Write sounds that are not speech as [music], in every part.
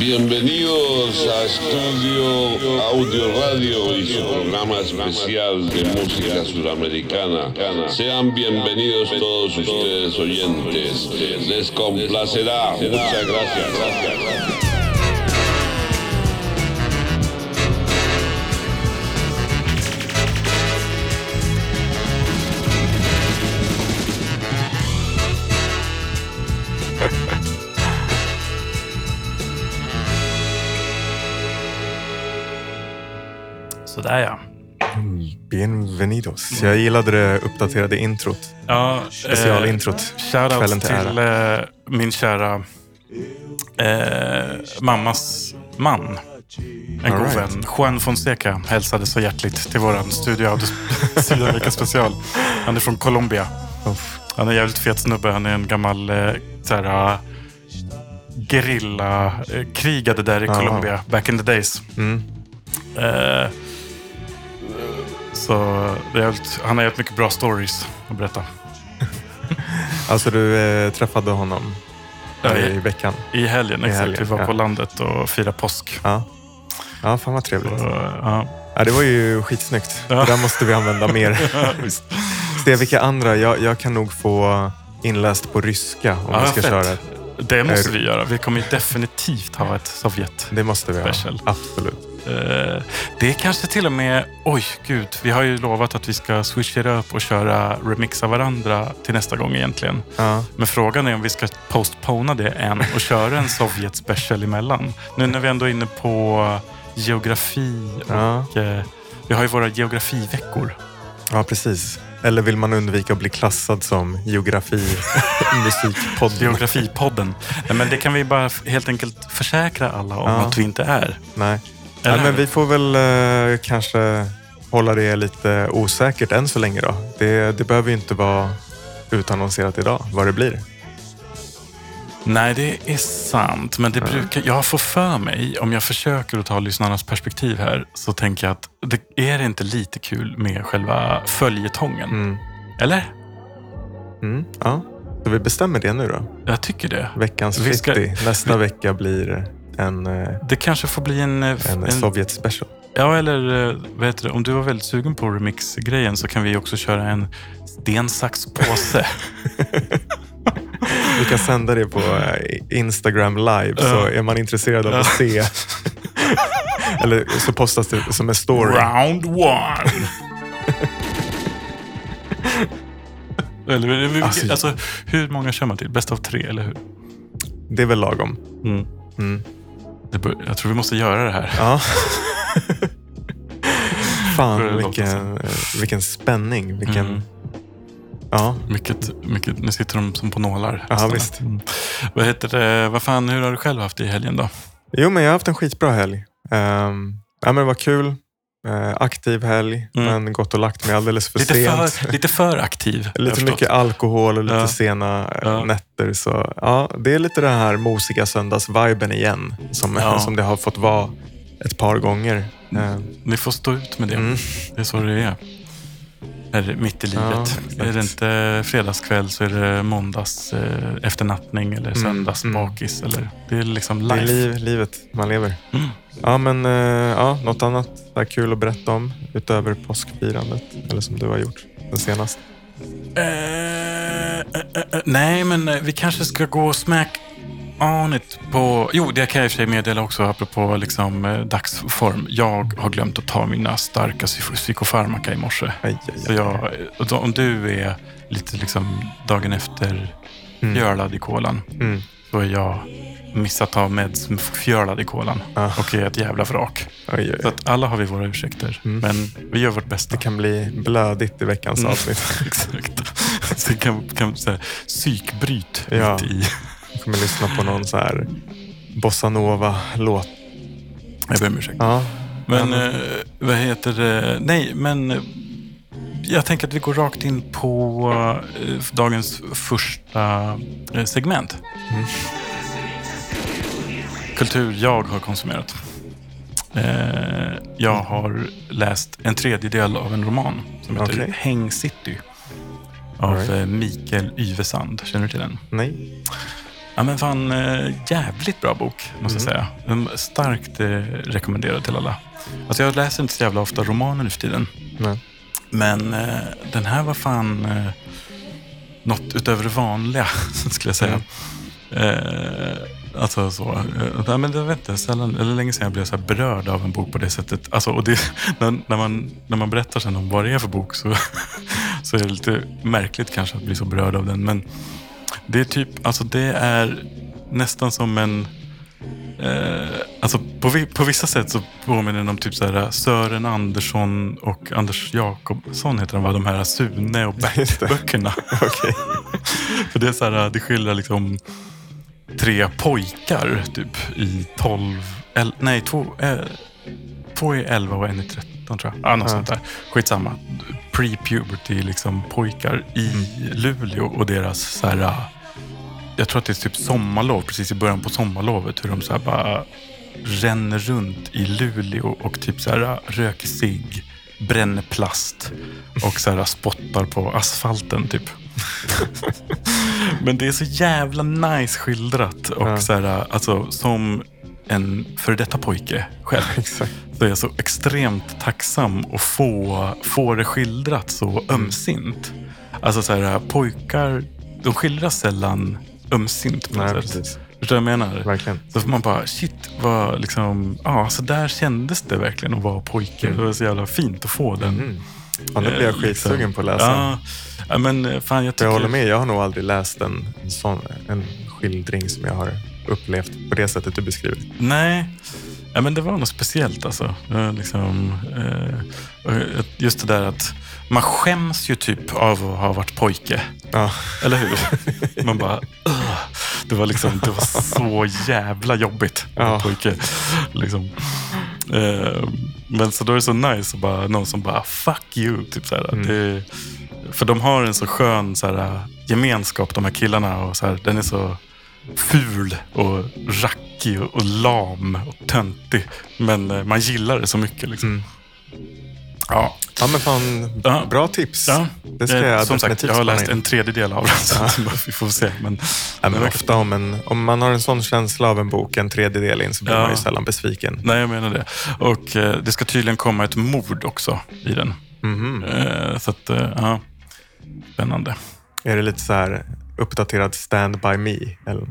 Bienvenidos a Estudio Audio Radio y su programa especial de música sudamericana. Sean bienvenidos todos ustedes oyentes. Les complacerá. Muchas gracias. gracias. Sådär ja. Bienvenidos. Jag gillade det uppdaterade introt. ja Specialintrot. Eh, Shoutout till eh, min kära eh, mammas man. En All god right. vän. Juan Fonseca hälsade så hjärtligt till våran Studio Audio [laughs] Sydamerika special. Han är från Colombia. Han är en jävligt fet snubbe. Han är en gammal eh, såhär, gerilla eh, krigade där i. Colombia back in the days. Mm. Eh, så jävligt, han har jävligt mycket bra stories att berätta. [laughs] Alltså du eh, träffade honom Ja, i i, veckan? I helgen, exakt. helgen, Vi var ja. på landet och firade påsk. Ja. Ja, fan vad trevligt. Och, ja. Ja, det var ju skitsnyggt. Ja. Det där måste vi använda mer. [laughs] Se vilka andra. Jag, jag kan nog få inläst på ryska om Ja, vi ska fett. köra ett. Det måste Är- vi göra. Vi kommer ju definitivt ha ett Sovjet. Det måste vi ha. Special. Absolut. Eh, Det är kanske till och med... Oj, gud. Vi har ju lovat att vi ska switcha det upp och köra remixa varandra till nästa gång egentligen. Ja. Men frågan är om vi ska postpona det än och köra en Sovjet special emellan. Nu när vi ändå är inne på geografi och Ja. eh, vi har ju våra geografiveckor. ja, precis. Eller vill man undvika att bli klassad som geografi [laughs] musikpodd? Geografipodden. Nej, men det kan vi bara helt enkelt försäkra alla om Ja. att vi inte är. Nej. Nej, men vi får väl eh, kanske hålla det lite osäkert än så länge då. Det, det behöver ju inte vara utannonserat idag vad det blir. Nej, det är sant. Men det Ja. brukar, jag får för mig, om jag försöker att ta lyssnarnas perspektiv här, så tänker jag att det är det inte lite kul med själva följetongen? Mm. Eller? Mm. Ja. Så vi bestämmer det nu då. Jag tycker det. Veckans Vi ska- 50. Nästa vecka blir en, eh, Det kanske får bli en... eh, en, en Sovjet special. ja, eller eh, vad heter det? om du var väldigt sugen på remix-grejen så kan vi också köra en sten, sax, påse. [laughs] Vi kan sända det på Instagram live så är man intresserad av att se. [laughs] Eller så postas det som en story. Round one! [laughs] eller, Alltså- alltså, hur många kör man till? Bäst av tre, eller hur? Det är väl lagom. Mm. Mm. Jag tror vi måste göra det här. Ja. [laughs] Fan vilken, eh, vilken spänning. Vilken, Mm. ja. Mycket, mycket, nu sitter de som på nålar. Ja, visst. Mm. Vad heter det? Vad fan, hur har du själv haft det i helgen då? Jo, men jag har haft en skitbra helg. Um, ja, men det var kul. Eh, aktiv helg, Mm. men gått och lagt mig alldeles för Lite sent. för, lite för aktiv. [laughs] Lite mycket alkohol och lite Ja. sena Ja. nätter. Så, ja, det är lite den här mosiga söndags-viben igen som, Ja. [laughs] som det har fått vara ett par gånger. Eh, Ni får stå ut med det. Mm. Det är så det är. Här mitt i Ja, livet. exakt. är det inte fredagskväll så är det måndags eh, efternattning eller Mm, söndagsbakis. Eller, det är liksom det är life. liv, livet man lever. Mm. Ja, men eh, ja, något annat där kul att berätta om utöver påskfirandet? Eller som du har gjort den senaste? Eh, eh, eh, eh, nej, men vi kanske ska gå smack on it på... Jo, det kan jag i och för sig meddela också apropå liksom, eh, dagsform. Jag har glömt att ta mina starka psy- psykofarmaka i morse. Aj, aj, Så jag, om du är lite liksom dagen efter Mm. fjölad i kolan, Mm. då är jag missat ta med som fjölad i kolan Ah. och är ett jävla vrak. Oj, oj, Så att alla har vi våra ursäkter, Mm. men vi gör vårt bästa. Det kan bli blödigt i veckans Mm. avsnitt. [laughs] Exakt. Så det kan, kan så här, psykbryt Ja. mitt i. Kommer lyssna på någon så här bossa nova-låt. Jag ber om ursäkt. Ja, Men eh, vad heter det? Nej, men eh, jag tänker att vi går rakt in på eh, dagens första eh, segment. Mm. Kultur jag har konsumerat. Jag har läst en tredjedel av en roman som heter Okej. Häng City. Av right. Mikael Yvesand. Känner du till den? nej. Ja, men fan, eh, jävligt bra bok, måste jag säga. Den är Starkt eh, rekommenderad till alla. Alltså, jag läser inte så jävla ofta romaner nu för tiden. Nej. Men eh, den här var fan eh, något utöver det vanliga, [laughs] skulle jag säga. Eh, alltså så. Nej, men jag vet inte, sällan, eller länge sedan jag blev så berörd av en bok på det sättet. Alltså, och det, [laughs] när, när, man, när man berättar sen om vad det är för bok så, [laughs] så är det lite märkligt kanske att bli så berörd av den. Men det är typ, alltså det är nästan som en Eh, alltså på, på vissa sätt så påminner den om typ så här Sören Andersson och Anders Jakobsson heter de va? De här Sune och. Bert-böckerna. [laughs] Okej. [laughs] För det är så här, det skildrar liksom tre pojkar typ i 12, el, nej två, eh, två är 11 och en är 13 tror jag. Ah, något Ja. sånt där. Skitsamma. Pre-puberty liksom pojkar i Luleå och deras så här, jag tror att det är typ sommarlov, precis i början på sommarlovet, hur de så här bara ränner runt i Luleå och typ så här röker cigg, bränner plast och så här spottar på asfalten typ. [laughs] Men det är så jävla nice skildrat och Ja. så här, alltså som en före detta pojke själv. Exakt. Så jag är så extremt tacksam att få, få det skildrat så ömsint. Alltså så här, pojkar, de skildras sällan ömsint på något Nej, sätt. precis. Förstår du vad jag menar? Verkligen. Så får man bara, shit, vad liksom, ja, så där kändes det verkligen att vara pojke. Det var så jävla fint att få den. Mm. Fan, nu blir jag eh, skitsugen på att läsa. Ja, ja, men eh, fan jag tycker... jag håller med, jag har nog aldrig läst en, en, sån, en skildring som jag har upplevt på det sättet du beskriver. Nej, ja, men det var något speciellt alltså. Eh, Liksom, eh, och just det där att man skäms ju typ av att ha varit pojke. Ja, Eller hur? Man bara, "Ugh." det var liksom, det var så jävla jobbigt att Ja. pojke. Liksom. Eh, Men så då är det så nice att bara, någon som bara, fuck you. Typ så här, Mm. det, för de har en så skön så här, gemenskap, de här killarna. Och så här, den är så ful och rackig och, och lam och töntig. Men eh, man gillar det så mycket. Liksom. Mm. Ja, ja men fan, Ja. bra tips. ja. Det ska Eh, jag Som sagt, jag har läst in. en tredjedel av den. Så [laughs] vi får se. Men, Ja, men men- ofta om, en, om man har en sån känsla av en bok en tredjedel in så blir Ja. man ju sällan besviken. Nej, jag menar det. Och eh, det ska tydligen komma ett mord också i den. Mhm. Eh, så att, eh, ja. Spännande. Är det lite så här uppdaterad Stand By Me? Eller,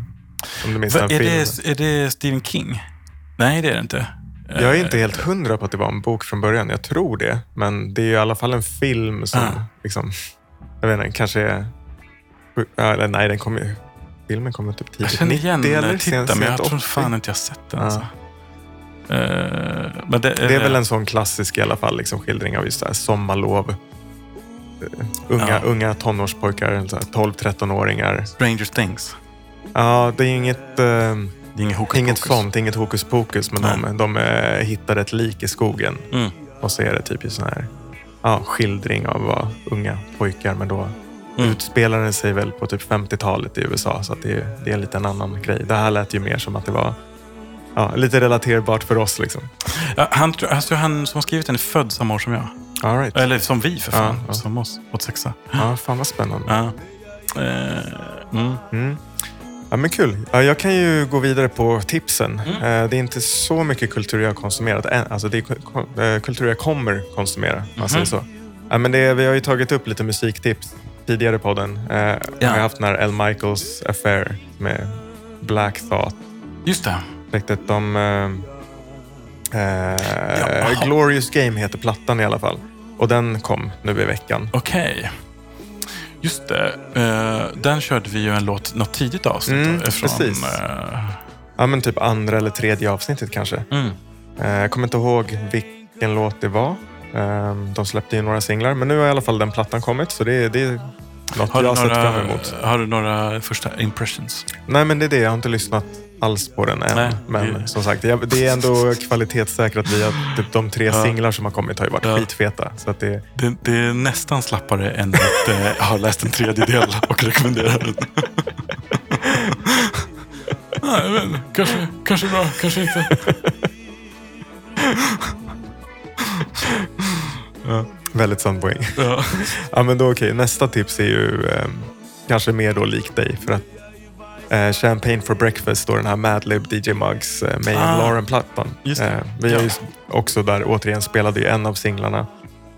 om du minns Va, den är, filmen? det, är det Stephen King? Nej, det är det inte. Jag är Eh, inte helt hundra på att det var en bok från början. Jag tror det. Men det är i alla fall en film som Ah. liksom, jag vet inte, kanske är... Eller nej, den kom ju... Filmen kom ju typ Jag tidigt känner igen 90 eller men jag 80. tror fan inte jag sett den. Ja. Alltså. Men det, Det är väl en sån klassisk i alla fall, liksom, skildring av just det här sommarlov. Eh, Unga, Ja. unga tonårspojkar, så här 12-13-åringar. Stranger Things. Ja, det är inget, eh, Det är inget hokus inget pokus. sånt, inget hokus pokus, men Nej. de, de eh, hittar ett lik i skogen. Mm. Och så är det typ en sån här ja, skildring av vad unga pojkar, men då Mm. utspelar den sig väl på typ 50-talet i USA, så det, är- det är en liten annan grej. Det här lät ju mer som att det var ja, lite relaterbart för oss. Liksom. Ja, han, alltså, han som har skrivit den är född samma år som jag. All right. Eller som vi för fan. Ja, ja. Som oss. 86. Ja, fan vad spännande. Ja. Eh, mm. Mm. Ja, men kul. Ja, jag kan ju gå vidare på tipsen. Mm. Eh, Det är inte så mycket kultur jag har konsumerat än. Alltså det är eh, kultur jag kommer konsumera, om man säger så. Ja, men det, vi har ju tagit upp lite musiktips tidigare i podden. Eh, Ja. Jag har haft den här L. Michaels Affair med Black Thought. Just det. Projektet de... Eh, eh. Glorious Game heter plattan i alla fall. Och den kom nu i veckan. Okej. Just det. Eh, den körde vi ju en låt, något tidigt avsnitt Mm, ifrån. precis. eh, Ja, men typ andra eller tredje avsnittet kanske. mm. Eh, Jag kommer inte ihåg vilken låt det var. Eh, De släppte ju några singlar, men nu har i alla fall den plattan kommit. Så det är, det är något Har, jag har sett fram emot. har du några första impressions? Nej, men det är det. Jag har inte lyssnat alls på den än. Nej, men det- som sagt, det är ändå kvalitetssäkrat via typ de tre Ja. singlar som har kommit har ju varit Ja. skitfeta. Så att det, Det, det är nästan slappare än att eh, jag har läst en tredjedel [laughs] och rekommenderar den. [laughs] Nej, inte. Kanske, kanske bra, kanske inte. väldigt sann poäng. Ja. Ja, men då okej. Nästa tips är ju eh, kanske mer då likt dig. För att Eh, Champagne for breakfast och den här Madlib DJ Muggs eh, May Ah, Lauren-plattan. Eh, vi har ju också där återigen spelade ju en av singlarna.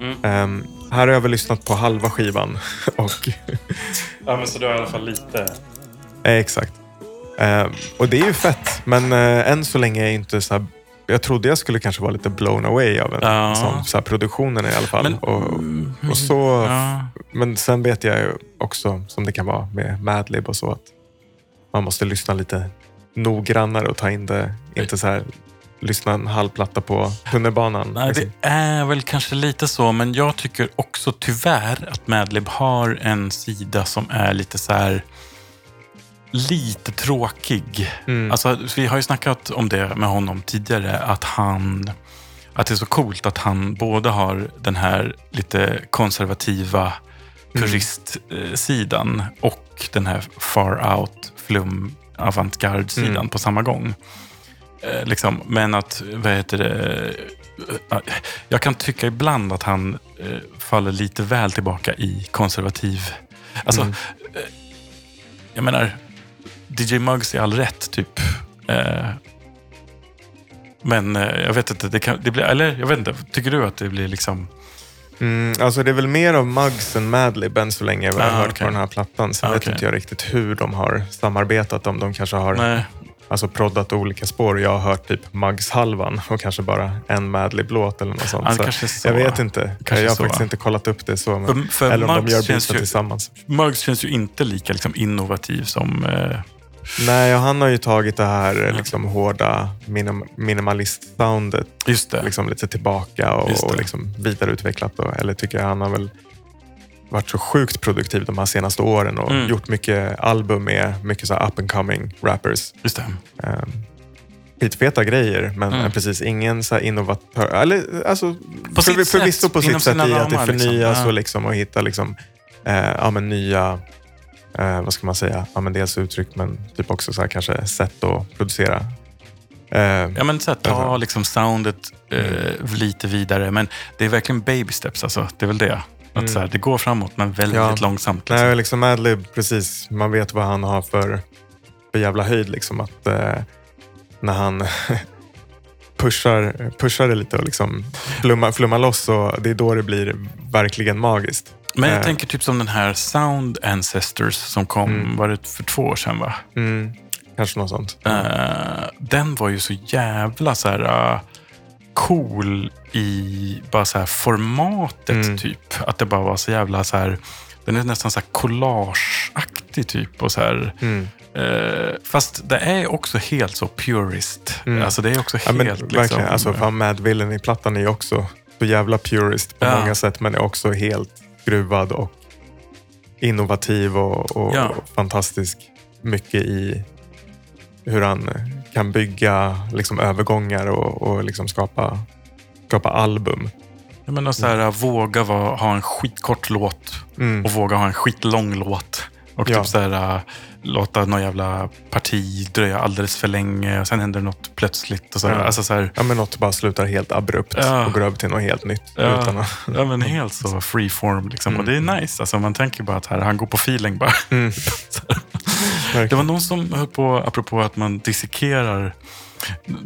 Mm. Ehm, här har jag väl lyssnat på halva skivan. [laughs] och, Ja, men så du har i alla fall lite... eh, exakt. Ehm, och det är ju fett, men än så länge är jag inte så här, Jag trodde jag skulle kanske vara lite blown away av en Ja. sån, så här, produktionen i alla fall. Men- och, och så, Ja. Men sen vet jag ju också, som det kan vara med Madlib och så, att man måste lyssna lite noggrannare och ta in det. Inte så här, lyssna en halv platta på tunnelbanan. Nej, liksom. det är väl kanske lite så, men jag tycker också tyvärr att Madlib har en sida som är lite så här lite tråkig. Mm. Alltså, vi har ju snackat om det med honom tidigare, att han att det är så coolt att han både har den här lite konservativa puristsidan och den här far out flum avantgarde-sidan Mm. på samma gång. Eh, liksom, men att, vad heter det, eh, jag kan tycka ibland att han eh, faller lite väl tillbaka i konservativ... Alltså, Mm. eh, jag menar, DJ Muggs är all rätt, typ. Eh, men eh, jag vet inte, det kan, det blir, eller jag vet inte, tycker du att det blir liksom... Mm, alltså det är väl mer av Muggs än Madlib än så länge vad jag har Ah, hört okej. på den här plattan. Sen Ah, vet inte jag riktigt hur de har samarbetat. Om de kanske har Nej, alltså, proddat olika spår. Jag har hört typ Muggs-halvan och kanske bara en Madlib-låt eller något sånt. Det Så så. jag vet inte. Kanske jag har så. faktiskt inte kollat upp det så. Men, För, för eller om de Muggs, gör känns bitar tillsammans. Muggs känns ju inte lika liksom, innovativ som... Eh, Nej, och han har ju tagit det här eh, liksom, hårda minim minimalist-soundet liksom, lite tillbaka och, och liksom, vidareutvecklat. Och, eller tycker jag han har väl varit så sjukt produktiv de här senaste åren och Mm. gjort mycket album med mycket så up and coming rappers. Just det. Um, skitfeta grejer, men Mm. precis ingen så innovatör. Eller, alltså, På för, sitt förvisso på sitt sätt i att det liksom. förnyas Ja. och, liksom, och hitta liksom, eh, ja, nya eh, vad ska man säga? Ja, men dels uttryck men typ också så här, kanske sätt att producera. Eh, Ja, men så här, ta Alltså. liksom soundet eh, lite vidare. Men det är verkligen baby steps. Alltså. Det är väl det. Att, Mm. så här, det går framåt, men väldigt Ja. långsamt. Liksom. Nej, liksom Madlib, precis. Man vet vad han har för, för jävla höjd. Liksom, att eh, när han [laughs] pushar, pushar det lite och liksom flummar, flummar loss, och det är då det blir verkligen magiskt. Men jag Eh. tänker typ som den här Sound Ancestors som kom, Mm. var det för två år sedan va? Mm, kanske något sånt. Eh, den var ju så jävla så här uh, cool i bara så här formatet Mm. typ. Att det bara var så jävla så här, den är nästan så här collageaktig typ. Och så här, Mm. eh, fast det är också helt så purist. Mm. Alltså det är också Ja, helt men, liksom, verkligen. Alltså, fan, Mad Villain i plattan är också så jävla purist på Ja. många sätt, men är också helt skruvad och innovativ och, och Ja. fantastisk. Mycket i hur han kan bygga liksom, övergångar och, och liksom skapa, skapa album. Jag menar så här, våga vara, ha en skitkort låt Mm. och våga ha en skitlång låt. Och Ja. typ så här, låta någon jävla parti dröja alldeles för länge och sen händer något plötsligt. Och så, Ja. Alltså så här, Ja, men något bara slutar helt abrupt Ja. och går över till något helt nytt. Ja. Utan att, ja, men helt så freeform. Liksom. Och det är nice. Alltså, man tänker bara att här, han går på feeling bara. mm. [laughs] Det var någon som höll på, apropå att man dissekerar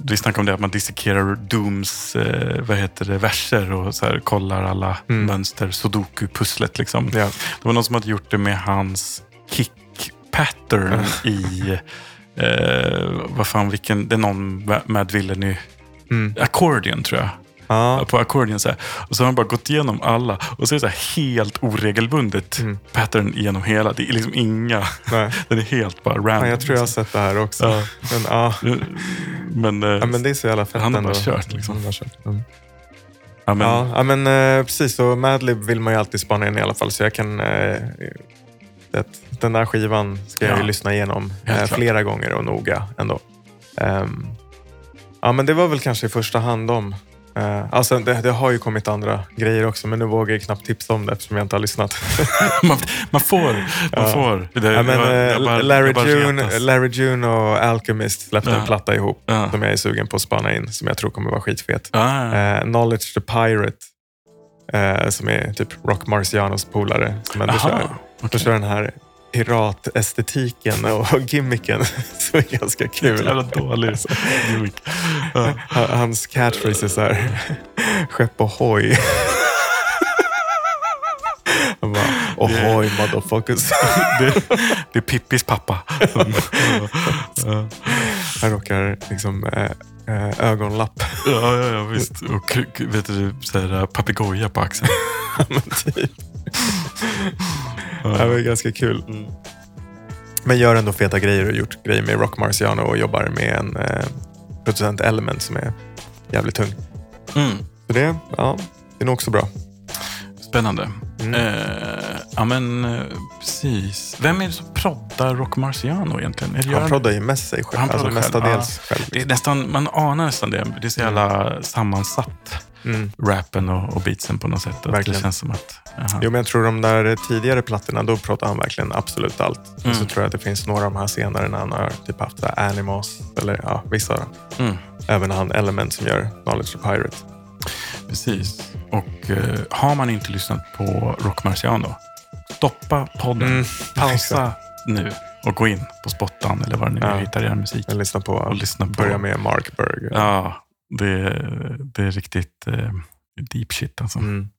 vi snackade om det, att man dissekerar Dooms eh, vad heter det, verser och så här, kollar alla Mm. mönster, sudoku-pusslet. Liksom. ja. Det var någon som hade gjort det med hans kick-pattern i... Eh, vad fan, vilken... Det är någon med Villainy... Mm. Accordion tror jag. Ja. På accordion så här. Och så har han bara gått igenom alla. Och så är det så här helt oregelbundet Mm. pattern genom hela. Det är liksom inga... Nej. [laughs] Den är helt bara random. Ja, jag tror jag har sett det här också. Ja. Men, ja. Men, eh, Ja, men det är så jävla fett Han har bara kört, liksom. Har kört. Mm. ja, men, Ja, ja, men eh, precis. Och Madlib vill man ju alltid spana in i alla fall. Så jag kan... Det, den där skivan ska jag ju Ja. lyssna igenom eh, flera gånger och noga ändå. Ehm, ja, men det var väl kanske i första hand om. Uh, alltså det, det har ju kommit andra grejer också, men nu vågar jag knappt tipsa om det eftersom jag inte har lyssnat. [laughs] man, man får. Man Ja. får. Det, ja, men, jag- eh, jag bara- Larry, June. Larry June och Alchemist släppte Ja. en platta ihop Ja. som jag är sugen på att spana in, som jag tror kommer vara skitfet. Eh, Knowledge the Pirate, eh, som är typ Rock Marcianos polare. Som ändå Aha, kör, okay. kör den här piratestetiken och [laughs] gimmicken så är ganska kul. Jävla dålig gimmick. Ja. Ha- Hans catchphrase är så här, skepp ohoj. Han bara, ohoj motherfuckers. Det, det är Pippis pappa. Ja, Han rockar liksom äh, äh, ögonlapp. ja, ja, visst. Och vet du, så papegoja på axeln. [laughs] Typ. Det var ganska kul. Mm. Men gör ändå feta grejer och har gjort grejer med Rock Marciano och jobbar med en eh, producent Element som är jävligt tung. Mm. Så det, ja, det är nog också bra. Spännande. Mm. Eh, ja, men eh, precis. Vem är det som proddar Rock Marciano egentligen? Är det Han proddar ju mest sig själv, Han alltså själv, mestadels själv. Det är nästan, man anar nästan det. Det är så jävla sammansatt, Mm. rappen och, och beatsen på något sätt. Att det Verkligen. känns som att... Jaha. Jo, men jag tror de där tidigare plattorna, då pratar han verkligen absolut allt. Mm. Och så tror jag att det finns några av de här senare när han har typ haft så här Animals, eller ja, vissa. Mm. Även han Element som gör Knowledge the Pirate. Precis. Och eh, har man inte lyssnat på Rock Marciano, stoppa podden, Mm, [laughs] pausa nu och gå in på Spottan eller vad ni nu Ja. hittar er musik. Jag lyssnar på, Och lyssna på... börja med Mark Berg. Ja, det, det är riktigt eh, deep shit alltså. Mm.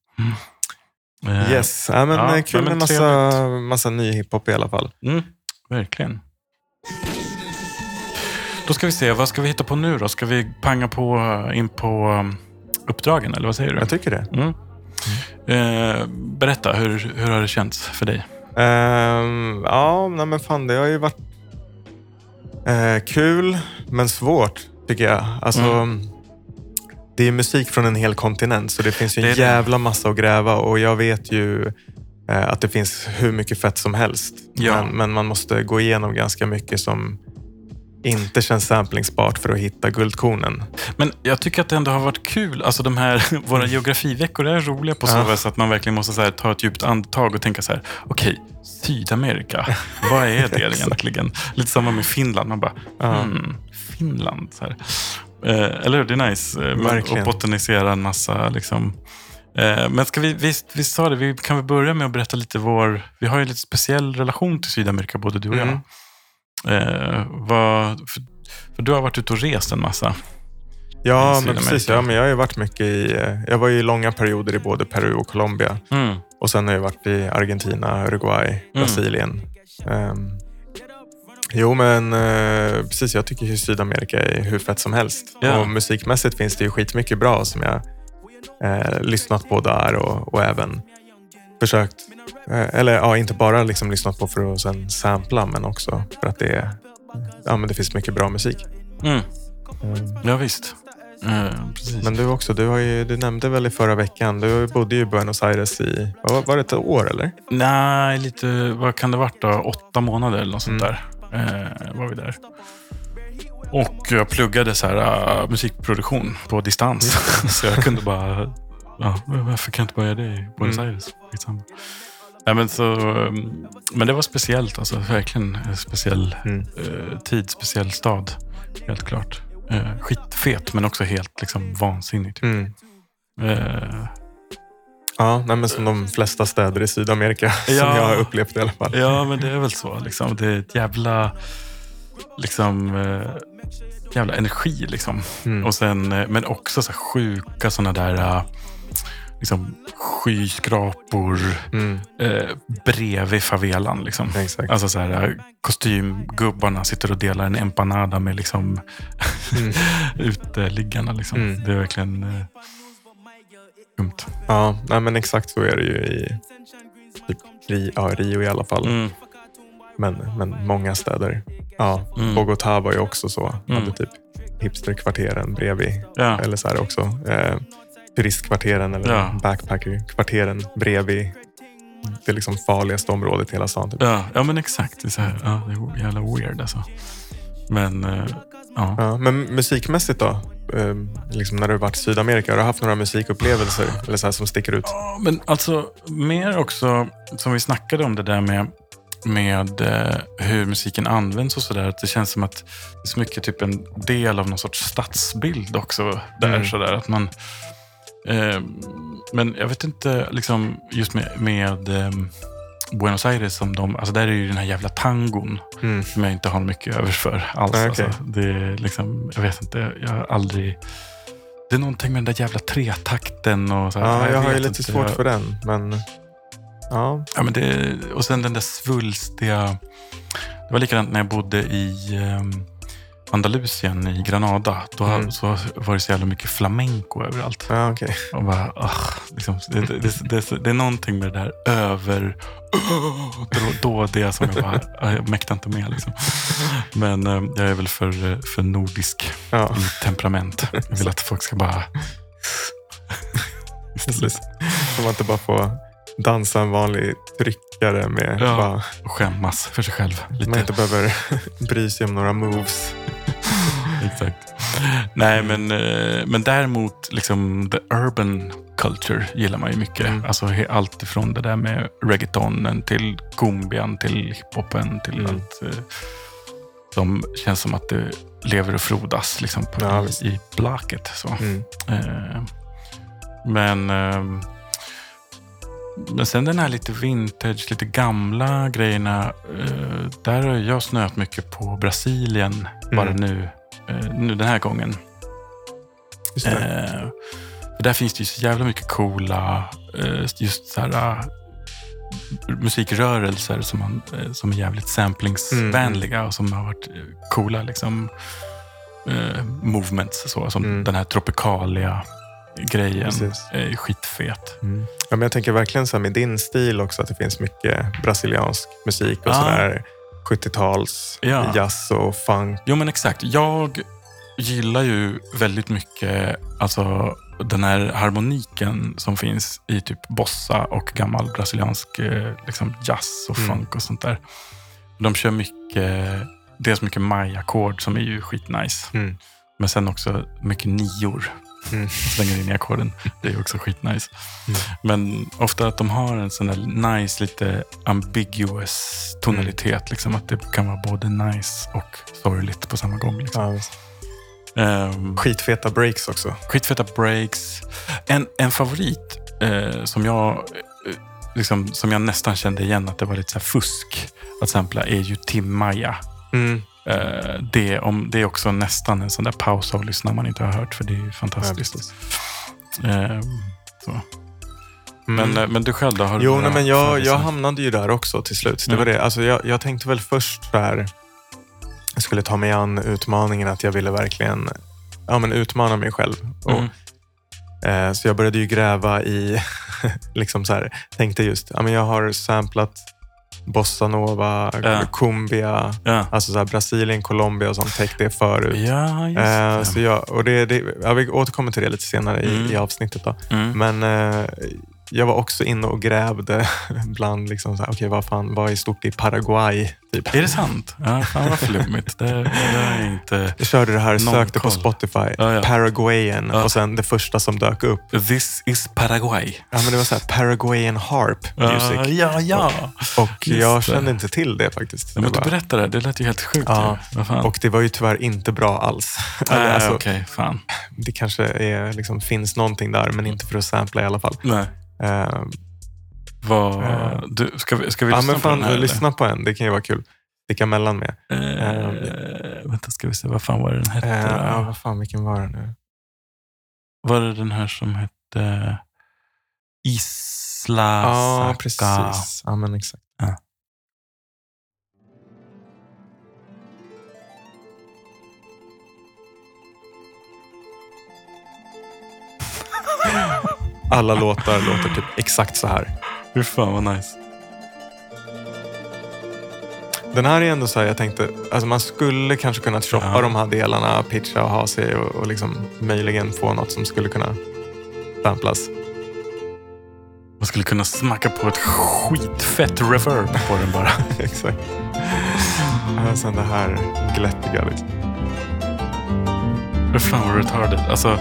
Eh, Yes, ja, men Ja, eh, kul med massa, massa ny hiphop i alla fall. Mm, verkligen. Då ska vi se, vad ska vi hitta på nu då? Ska vi panga på in på um, uppdragen eller vad säger du? Jag tycker det. Mm. Eh, berätta, hur, hur har det känts för dig? Ehm, ja, nej, men fan det har ju varit eh, kul men svårt tycker jag. Alltså, Mm. Det är musik från en hel kontinent så det finns ju en jävla massa att gräva och jag vet ju eh, att det finns hur mycket fett som helst. Ja. Men, men man måste gå igenom ganska mycket som inte känns samplingsbart för att hitta guldkornen. Men jag tycker att det ändå har varit kul. Alltså de här, [laughs] våra geografiveckor är roliga på så Ja. vis att man verkligen måste här, ta ett djupt andetag och tänka så här, okej, Sydamerika, [laughs] vad är det [laughs] egentligen? Lite samma med Finland. Man bara, hmm, Finland. Så här. Eh, eller hur? Det är nice. Eh, Verkligen. Och botanisera en massa. Liksom. Eh, men ska vi, visst, vi sa det, vi kan väl börja med att berätta lite vår... Vi har ju lite speciell relation till Sydamerika, både du och Mm. jag. Eh, vad, för, för du har varit ute och rest en massa. Ja, men precis. Ja, men jag har ju varit mycket i... eh, Jag var ju i långa perioder i både Peru och Colombia. Mm. Och sen har jag varit i Argentina, Uruguay, Brasilien. Ehm, jo, men eh, precis. Jag tycker ju Sydamerika är hur fett som helst. Ja. Och musikmässigt finns det ju skitmycket bra som jag eh, lyssnat på där och, och även försökt, eh, eller ja, inte bara liksom lyssnat på för att sen sampla, men också för att det, är, ja, men det finns mycket bra musik. Mm. Ehm, Ja, visst. Precis. Men du också, du, har ju, du nämnde väl i förra veckan, du bodde ju i Buenos Aires i, var- var det ett år eller? Nej, lite, vad kan det varit då? Åtta månader eller något sånt Mm. där. Eh, var vi där. Och jag pluggade så här, äh, musikproduktion på distans. [laughs] så jag kunde bara, ja, varför kan jag inte börja det i Buenos Mm. Aires? Skitsamma. Nej, men, så, um, men det var speciellt, alltså, verkligen en speciell Mm. eh, tid, speciell stad. Helt klart. Eh, skitfet, men också helt liksom, vansinnig. Typ. Mm. Eh, Ja, nej, men som de flesta städer i Sydamerika [laughs] som Ja. jag har upplevt i alla fall. Ja, men det är väl så. Liksom. Det är ett jävla, liksom, eh, jävla energi. Liksom. Mm. Och sen, eh, men också så här sjuka sådana där eh, liksom, skyskrapor Mm, eh, bredvid favelan. Liksom. exakt. Alltså så här, kostymgubbarna sitter och delar en empanada med liksom, Mm. [laughs] uteliggarna. Liksom. Mm. Det är verkligen eh, dumt. Ja, nej, men exakt så är det ju i typ, Rio, ja, Rio i alla fall. Mm. Men, men många städer. Ja, Mm. Bogotá var ju också så. Mm. Hade typ hipsterkvarteren bredvid. Ja. Eller så här också. Eh, turistkvarteren eller Ja. backpackerkvarteren bredvid det liksom farligaste området i hela stan. Typ. Ja, ja, men exakt. Det är, så här, ja, det är jävla weird alltså. Men, eh, ja. Ja, men musikmässigt då? Eh, liksom när du har varit i Sydamerika, har du haft några musikupplevelser eller så här som sticker ut? Ja, Men alltså mer också, som vi snackade om det där med, med eh, hur musiken används och sådär. Det känns som att det är så mycket typ en del av någon sorts stadsbild också. Där, Mm. sådär, att man, eh, men jag vet inte, liksom, just med, med eh, Buenos Aires som de, alltså där är ju den här jävla tangon Mm. som jag inte har mycket övers för alls. Okej. alltså, det är liksom, jag vet inte, jag har aldrig... Det är någonting med den där jävla tretakten och så här, Ja, jag har ju lite svårt jag- för den, men ja. Ja, men det, och sen den där svulstiga... Det var likadant när jag bodde i um, Andalusien i Granada. Då Mm. så var det så jävla mycket flamenco överallt. ja okej. Och bara, ah, liksom, det, det, det, det, är någonting med det där över... Då, då det som jag bara, ah, jag mäktar inte med. Liksom. Men eh, jag är väl för, eh, för nordisk Ja, i temperament. Jag vill att folk ska bara... Så man inte bara får dansa en vanlig tryckare med Ja. bara, skämmas för sig själv. Lite. man inte behöver bry sig om några moves. Exakt. Nej, men, eh, men däremot liksom the urban culture gillar man ju mycket. Mm. Alltså allt ifrån det där med reggaetonen till cumbian till hiphopen till Mm. allt eh, som känns som att det lever och frodas liksom på, Ja, i, i blaket. Så. Mm. Eh, men, eh, men sen den här lite vintage, lite gamla grejerna. Eh, där har jag snöat mycket på Brasilien bara Mm. nu, eh, nu den här gången. Just det. Eh, för där finns det ju så jävla mycket coola, eh, just så här, eh, musikrörelser som, man, eh, som är jävligt samplingsvänliga och som har varit eh, coola liksom, eh, movements. Så, som Mm. den här tropikalia grejen Precis. är skitfet. Mm. Ja, men jag tänker verkligen så med din stil också, att det finns mycket brasiliansk musik och Ja. sådär 70-tals Ja. jazz och funk. Jo men exakt. Jag gillar ju väldigt mycket alltså, den här harmoniken som finns i typ bossa och gammal brasiliansk eh, liksom jazz och Mm. funk och sånt där. De kör mycket, dels mycket maya-ackord som är ju skitnice. Mm. Men sen också mycket nior. Mm. Slänger in i ackorden. Det är också skitnice. Mm. Men ofta att de har en sån där nice, lite ambiguous tonalitet. Liksom, att det kan vara både nice och sorgligt på samma gång. Liksom. Ja. Ehm, Skitfeta breaks också. skitfeta breaks. En, en favorit eh, som, jag, eh, liksom, som jag nästan kände igen att det var lite så fusk att sampla är ju Tim Maja. Mm. Eh, det, om, det är också nästan en sån där paus att lyssna man inte har hört för det är ju Ja, fantastiskt. precis. Ehm, så. Mm. Men, eh, men du själv då? Har Jo, nej, men jag, jag hamnade ju där också till slut. Det Ja. var det. Alltså, jag, jag tänkte väl först här, jag skulle ta mig an utmaningen att jag ville verkligen ja, men utmana mig själv. Och, Mm. eh, så jag började ju gräva i, [laughs] liksom så här, tänkte just, ja, men jag har samplat bossa nova, Ja. cumbia, Ja. alltså så Brasilien, Colombia och sånt täckte jag förut. ja, just Eh, det. så jag, och det, det, jag vill återkomma till det lite senare Mm. i, i avsnittet. Då. Mm. Men eh, jag var också inne och grävde [laughs] bland, liksom så här, okay, vad, fan, vad är stort i Paraguay? Typ. Är det sant? Ja, fan vad flummigt. Det, det är inte... Jag körde det här, sökte på koll. Spotify, Ja, ja. Paraguayan Ja. och sen det första som dök upp. This is Paraguay. Ja, men det var så här, Paraguayan harp music. Ja, ja. Och just jag kände inte till det faktiskt. Ja, men du berättade det. Det lät ju helt sjukt. Ja, och det var ju tyvärr inte bra alls. Nej, alltså, okej. Fan. Det kanske är, liksom, finns någonting där, men inte för att sampla i alla fall. Nej. Eh, Vad... Eh. Du, ska vi, ska vi ja, lyssna men på fan, den här? eller? lyssna på en. Det kan ju vara kul. Sticka mellan med. Eh, vänta, ska vi se. Vad fan var det den hette? Eh, ja, vad fan, vilken var det nu? Var det den här som hette Isla Ja, Saka? precis. Ja, men exakt. Ja. [laughs] Alla låtar låter typ exakt så här. Fy fan vad nice. Den här är ändå så här, jag tänkte, alltså man skulle kanske kunna choppa Ja. de här delarna, pitcha och ha sig och, och liksom möjligen få något som skulle kunna samplas. Man skulle kunna smacka på ett skitfett reverb på den bara. [laughs] exakt. Och sen det här glättiga liksom. Hur fan vad retarded. Alltså...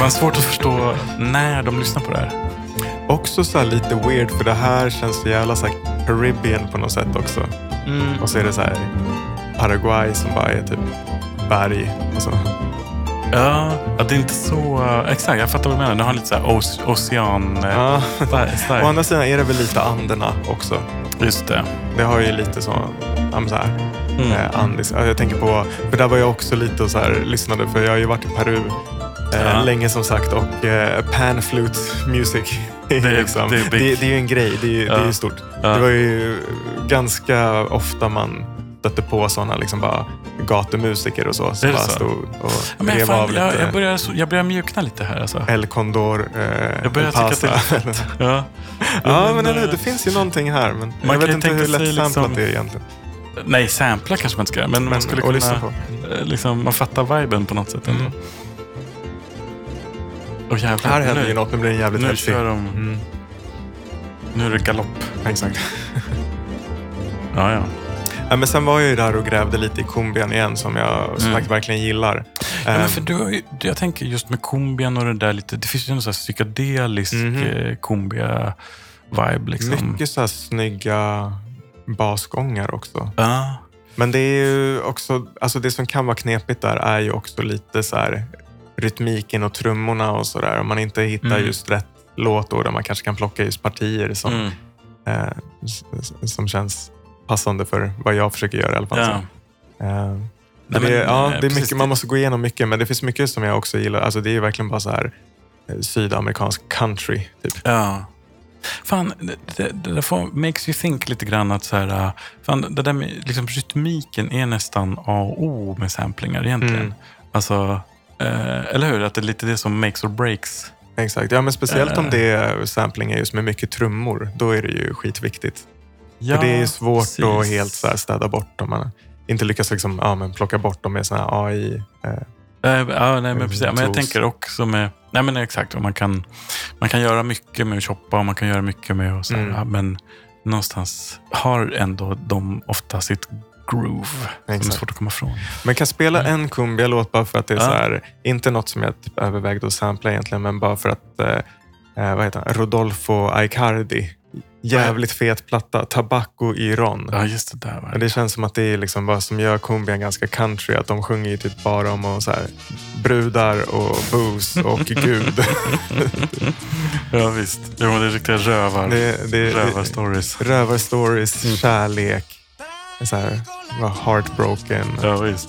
Man har svårt att förstå när de lyssnar på det här. Också så här lite weird, för det här känns så jävla så här Caribbean på något sätt också. Och så är det så här Paraguay som bara är typ berg. Och så. Ja, det är inte så... Exakt, jag fattar vad du menar. Den har lite så här oce- ocean... eh, Ja. Å andra sidan är det väl lite Anderna också. Just det. Det har ju lite så, ja, så här Mm. eh, andis. Ja, Jag tänker på, för där var jag också lite och så här, lyssnade, för jag har ju varit i Peru Ja. länge som sagt och eh, panflute music. Det är- liksom, det det, är big. det, är ju en grej, det är, ju- det är Ja. stort. Ja. Det var ju ganska ofta man stötte på sådana liksom bara gatumusiker och så. Som det bara så? stod och Ja, men rev fan, av jag, lite jag, börjar, så- jag börjar mjukna lite här alltså. El Condor, eh, Jag börjar tycka det Pasa. lite. [laughs] Ja. Ja, men eller eh, Det finns ju någonting här. Men Man jag vet inte hur tänka sig lätt samplat liksom- det är egentligen. Nej, sampla kanske man inte ska göra, men, man Men, skulle och lyssna kunna... på. eh, Liksom, man fattar viben på något sätt ändå. Mm. Åh jävlar. Här händer nu, ju något, nu blir det jävligt nu hetsig. kör de... Mm, Nu är det galopp. exakt. [laughs] Ja, ja. Ja, men sen var jag ju där och grävde lite i kumbian igen som jag som Mm. verkligen gillar. Ja, Ehm, men för du har ju, jag tänker just med kumbian och det där lite, det finns ju en sån här psykedelisk Mhm. eh, kumbia-vibe liksom. Mycket så här snygga basgångar också. Ja. Men det är ju också, alltså det som kan vara knepigt där är ju också lite så här rytmiken och trummorna och sådär. Om man inte hittar Mm. just rätt låt då, där man kanske kan plocka just partier som, Mm. eh, som känns passande för vad jag försöker göra i alla fall. Ja. Så. Eh, Nej, det, men, är- ja, eh, det är mycket, man måste gå igenom mycket, men det finns mycket som jag också gillar. Alltså det är ju verkligen bara så här eh, sydamerikansk country. Typ. Ja. Fan, det, det, det där får, makes you think lite grann att så här, äh, fan, det där med liksom, rytmiken är nästan A och O med samplingar egentligen. Mm. Alltså, eh, eller hur? Att det är lite det som makes or breaks. Exakt, ja, men speciellt om Eh. det är sampling är just med mycket trummor. Då är det ju skitviktigt. Ja, För det är svårt precis. att helt så här städa bort om man inte lyckas liksom, ja, men plocka bort dem med såna här AI. Eh, Eh, Ja, nej, men precis. Men jag tänker också med... Nej, men exakt. Man kan, man kan göra mycket med att choppa och man kan göra mycket med att... Så här, Mm. Men någonstans har ändå de ofta sitt groove som är Exakt. svårt att komma ifrån. Men kan spela en Cumbia-låt bara för att det är Ja. så här, inte något som jag typ övervägde att sampla egentligen, men bara för att, eh, eh, vad heter han, Rodolfo Aicardi. Jävligt fet platta, Tabacco i Ron. Ja, just det där. Va? Och det känns som att det är liksom vad som gör cumbian ganska country. Att de sjunger ju typ bara om och så här, brudar och booze och [laughs] Gud. [laughs] Ja, visst. Jo, det är riktiga rövar. det, det, Rövarstories. det, rövarstories, Mm. kärlek, så här, vara heartbroken. Ja, visst.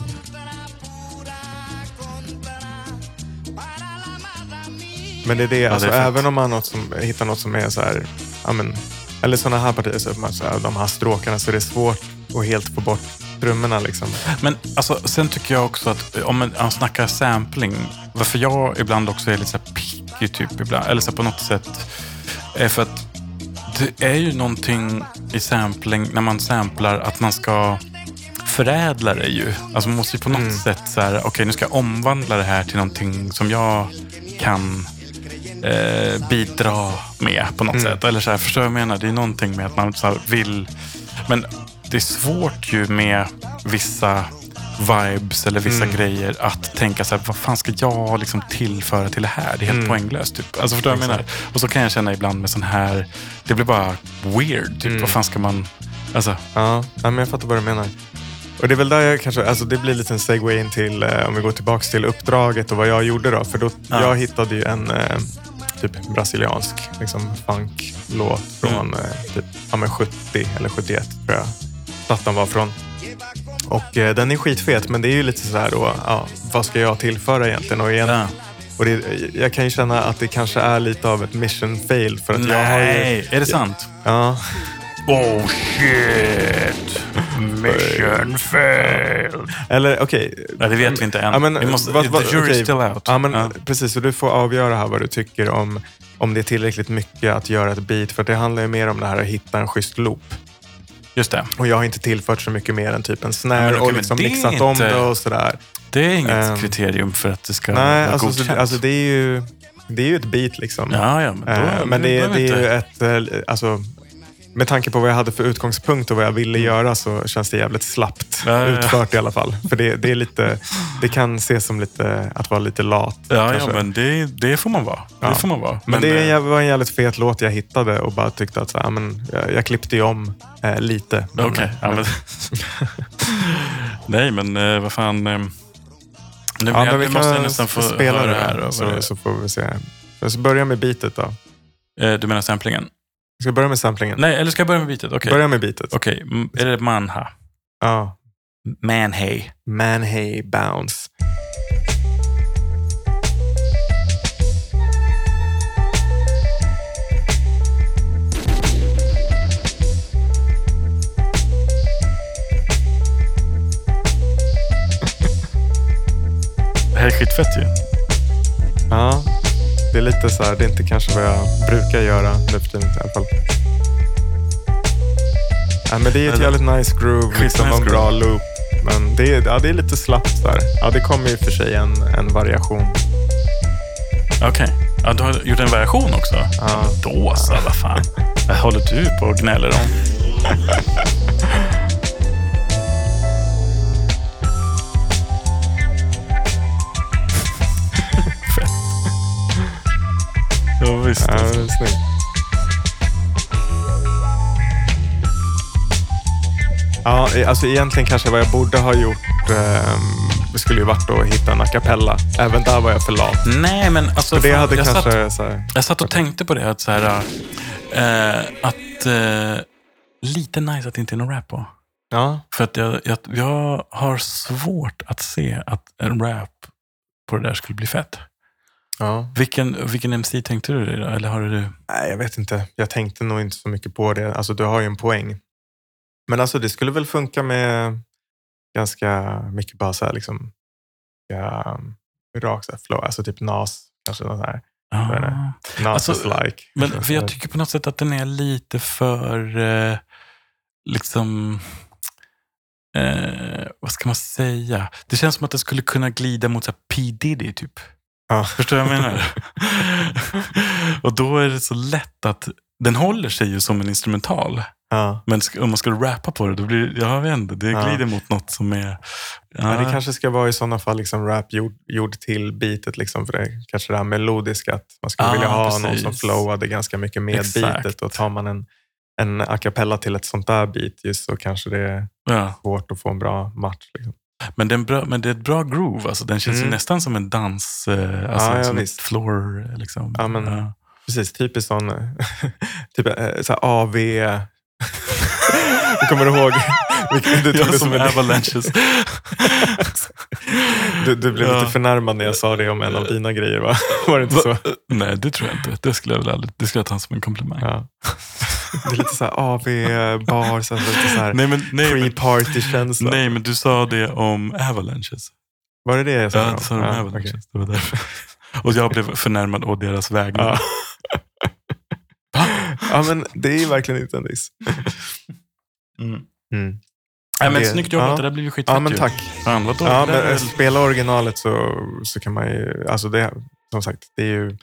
Men det är det, alltså, det är fett. även om man något som, hittar något som är så här, ja, men, eller sådana här partier, så man, så här, de här stråkarna, så det är svårt att helt få bort trummorna. Liksom. Men alltså, sen tycker jag också att om man, man snackar sampling, varför jag ibland också är lite så här picky typ ibland, eller så på något sätt, är för att det är ju någonting i sampling, när man samplar, att man ska förädla det ju. Alltså man måste ju på något Mm. sätt så här, okej nu ska jag omvandla det här till någonting som jag kan eh, bidra med på något Mm. sätt. Eller så här, förstår du vad jag menar? Det är någonting med att man så vill... Men det är svårt ju med vissa vibes eller vissa Mm. grejer att tänka så här, vad fan ska jag liksom tillföra till det här? Det är helt Mm. poänglöst. Typ. Alltså förstår du vad jag menar? Och så kan jag känna ibland med sån här, det blir bara weird. Typ. Mm. Vad fan ska man... Alltså, Ja, ja, men jag fattar vad du menar. Och det är väl där jag kanske, alltså det blir lite en segway in till, eh, om vi går tillbaka till uppdraget och vad jag gjorde då. För då, Ja. jag hittade ju en eh, typ brasiliansk liksom, funklåt från Mm. eh, typ, ja, men 70 eller 71 tror jag plattan var från. Och eh, den är skitfet, men det är ju lite så här då, ja, vad ska jag tillföra egentligen? Och, igen, ja. och det, jag kan ju känna att det kanske är lite av ett mission fail. För att jag har ju, Nej, är det sant? ja, Oh shit! Mission failed. eller okej. Nej, det vet vi inte än. Ja, men, vi måste, vad- vad- the jury's okej. still out. Ja, men, Ja. Precis, och du får avgöra här vad du tycker om, om det är tillräckligt mycket att göra ett beat. För det handlar ju mer om det här att hitta en schysst loop. Just det. Och jag har inte tillfört så mycket mer än typ en Ja, snare okej, och liksom det mixat om inte- det och sådär. Det är inget Ehm, kriterium för att det ska Nej, vara alltså, godkänt. så, alltså det är ju det är ju ett beat liksom. ja, ja, men, då, Eh, men det, behöver det är ju ett, eh, alltså, med tanke på vad jag hade för utgångspunkt och vad jag ville Mm. göra så känns det jävligt slappt Ja, utfört i alla fall. För det, det, är lite, det kan ses som lite, att vara lite lat. Ja, ja men det, det får man vara. Ja. Det får man vara. Men, det är en eh, var en jävligt fet låt jag hittade och bara tyckte att så här, men, jag, jag klippte ju om eh, lite. Men, Okej. ja, men... [laughs] Nej, men eh, vad fan. eh, Nu, Ja, jag, men vi måste nästan få spela höra det här. vad så, det så får vi se. Ska börja med beatet då. Eh, Du menar samplingen? Jag ska börja med samplingen. Nej, eller ska jag börja med beatet? Okej. Börja med beatet. Okej, mm, är det Manha? Ja. Manhey. Man Hey Bounce. Det här är skitfett ju. Ja, det är lite så här, det är inte kanske vad jag brukar göra nu för tiden i alla fall. Ja, men det är ett jävligt nice groove, liksom, Skitnice en bra loop. Men det är, ja, det är lite slappt där. Ja, det kommer ju för sig en, en variation. Okej. Ja, du har gjort en variation också? Ja. Då så, vad fan. [laughs] Vad håller du på och gnäller om? [laughs] visst. Ja, alltså. det är snyggt. Ja, alltså egentligen kanske vad jag borde ha gjort ehm, skulle ju varit att hitta en a cappella. Även där var jag för lat. Nej, men alltså... För det hade jag, kanske... satt, så här, jag satt och tänkte på det. Att, så här, eh, att eh, lite nice att det inte är någon rap på. ja, För att jag, jag, jag har svårt att se att en rap på det där skulle bli fett. Ja. Vilken, vilken MC tänkte du dig då? Eller har du... Nej, jag vet inte. Jag tänkte nog inte så mycket på det. Alltså, du har ju en poäng. Men alltså, det skulle väl funka med ganska mycket bara så här, liksom, ja, rakt så här flow. Alltså typ Nas, kanske något här. Ah. Nas Alltså, like. Men för jag tycker på något sätt att den är lite för, eh, liksom, eh, vad ska man säga? Det känns som att det skulle kunna glida mot så här P Diddy typ. Ja. [laughs] Förstår du vad jag menar? [laughs] och då är det så lätt att den håller sig ju som en instrumental. Ja. Men om man skulle rappa på det, då blir jag vet inte, det Ja. glider mot något som är... Ja, Men det kanske ska vara i sådana fall liksom rap gjord, gjord till beatet. Liksom, för det kanske det här melodiska, att man skulle vilja ha någon precis. som flowade ganska mycket med Exakt. beatet. Och tar man en, en a cappella till ett sånt där beat just så kanske det är ja. svårt att få en bra match. Liksom. Men, det är en bra, men det är ett bra groove. Alltså, den känns ju Mm. nästan som en dans, eh, alltså, Ja, ja, som visst. ett floor. Liksom. Ja, men- Ja. Precis, typiskt sån [laughs] typ, eh, så AV. [laughs] du kommer ihåg? [laughs] Du, Ja, det som som en, avalanches. du, du blev Ja. lite förnärmad när jag sa det om en av dina grejer, va? Var det inte så? Nej, det tror jag inte. Det skulle jag väl aldrig, det skulle jag ta som en komplimang. Ja. Det är lite så här AV-bar, så lite så här Nej, men, nej, men, pre-party-känsla. nej, men du sa det om avalanches. Var det det jag sa? Ja, du sa om Ja, avalanches. okej. Det var därför. Och jag blev förnärmad å deras vägnar. Ja. ja, men det är ju verkligen inte en diss. Mm. Mm. Men Det- snyggt jobbat, ja. det där blev ju skitfett Ja, men tack. Fan? Ja, men är spela originalet så, så kan man ju, alltså det, som sagt, det är ju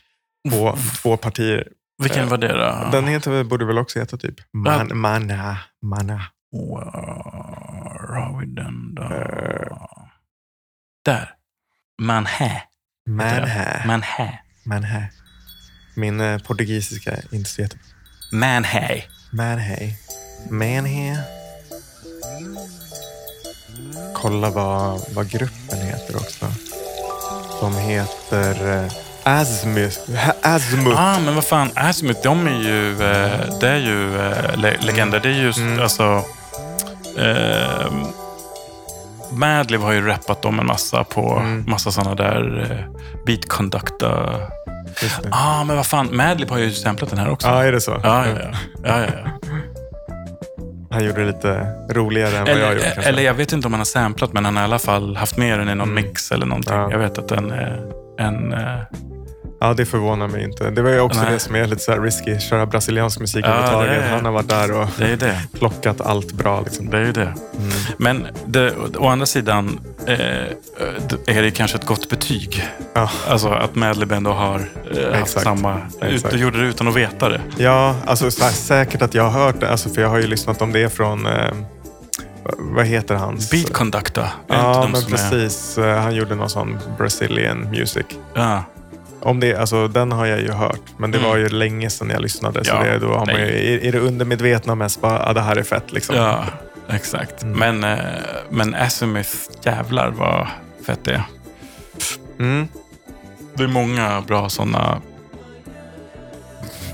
två, två partier. Vilken var det då? Den heter, borde väl också heta typ Man, Mana, Mana. Var har vi den då? Eh. Där. Manhä. Manha. Manhä. Manha. Min eh, portugisiska är inte så jättebra. Manhä. Manha. Manha. Kolla vad, vad gruppen heter också. De heter eh, Ha- Azimuth. Ah, men vad fan. Azimuth, de är ju, eh, det är ju eh, le legender. Det är ju Mm. alltså... Eh, Madlib har ju rappat dem en massa på Mm. massa sådana där eh, beat conducta. Ah, men vad fan. Madlib har ju samplat den här också. Ja, är det så? Ja, ja, ja. ja, ja, ja. Han gjorde det lite roligare än vad jag gjorde kanske. eller jag vet inte om han har samplat, men han har i alla fall haft med den i någon Mm. mix eller någonting. Ja. Jag vet att den är en... Ja, det förvånar mig inte. Det var ju också Nej. det som är lite så här risky. Köra brasiliansk musik Ja, överhuvudtaget. Han har varit där och Det det. [laughs] plockat allt bra. Liksom. Det är ju det. Mm. Men det, å andra sidan eh, är det kanske ett gott betyg. Ja. Alltså att Madlib ändå har eh, haft samma... Exakt. du gjorde det utan att veta det. Ja, alltså så här, säkert att jag har hört det. Alltså, för jag har ju lyssnat om det från, eh, vad heter hans? Beat inte Ja, men som är- precis. Eh, Han gjorde någon sån Brazilian music. Ja. Om det, alltså, den har jag ju hört, men det Mm. var ju länge sedan jag lyssnade. Så Ja, det, då har man ju, är, är det undermedvetna mest bara, ja, det här är fett liksom. ja, exakt. Mm. Men, eh, men Azimuth, jävlar vad fett det är. Mm. Det är många bra sådana.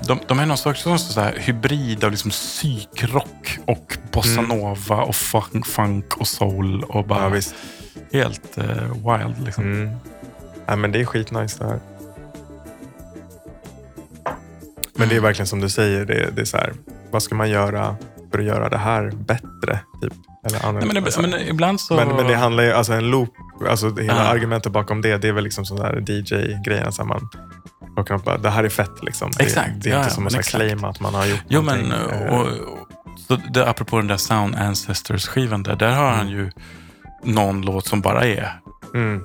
De, de är någon slags så här hybrid av liksom psykrock och bossa Mm. och funk, funk och soul och bara Ja, helt eh, wild. Liksom. Mm. Ja, men det är skitnice det här. Men det är verkligen som du säger, det, det är så här, vad ska man göra för att göra det här bättre? Typ? Eller Nej, men, så. men ibland så... men, men det handlar ju, alltså en loop, alltså hela Ja. argumentet bakom det, det är väl liksom sån där DJ-grejen. Så man plockar upp det här är fett liksom. Det, Exakt, det är ja, inte ja, som att claima att man har gjort Jo, men någonting. Eh, och, och, så det, apropå den där Sound Ancestors-skivan där, där har han ju någon låt som bara är mm,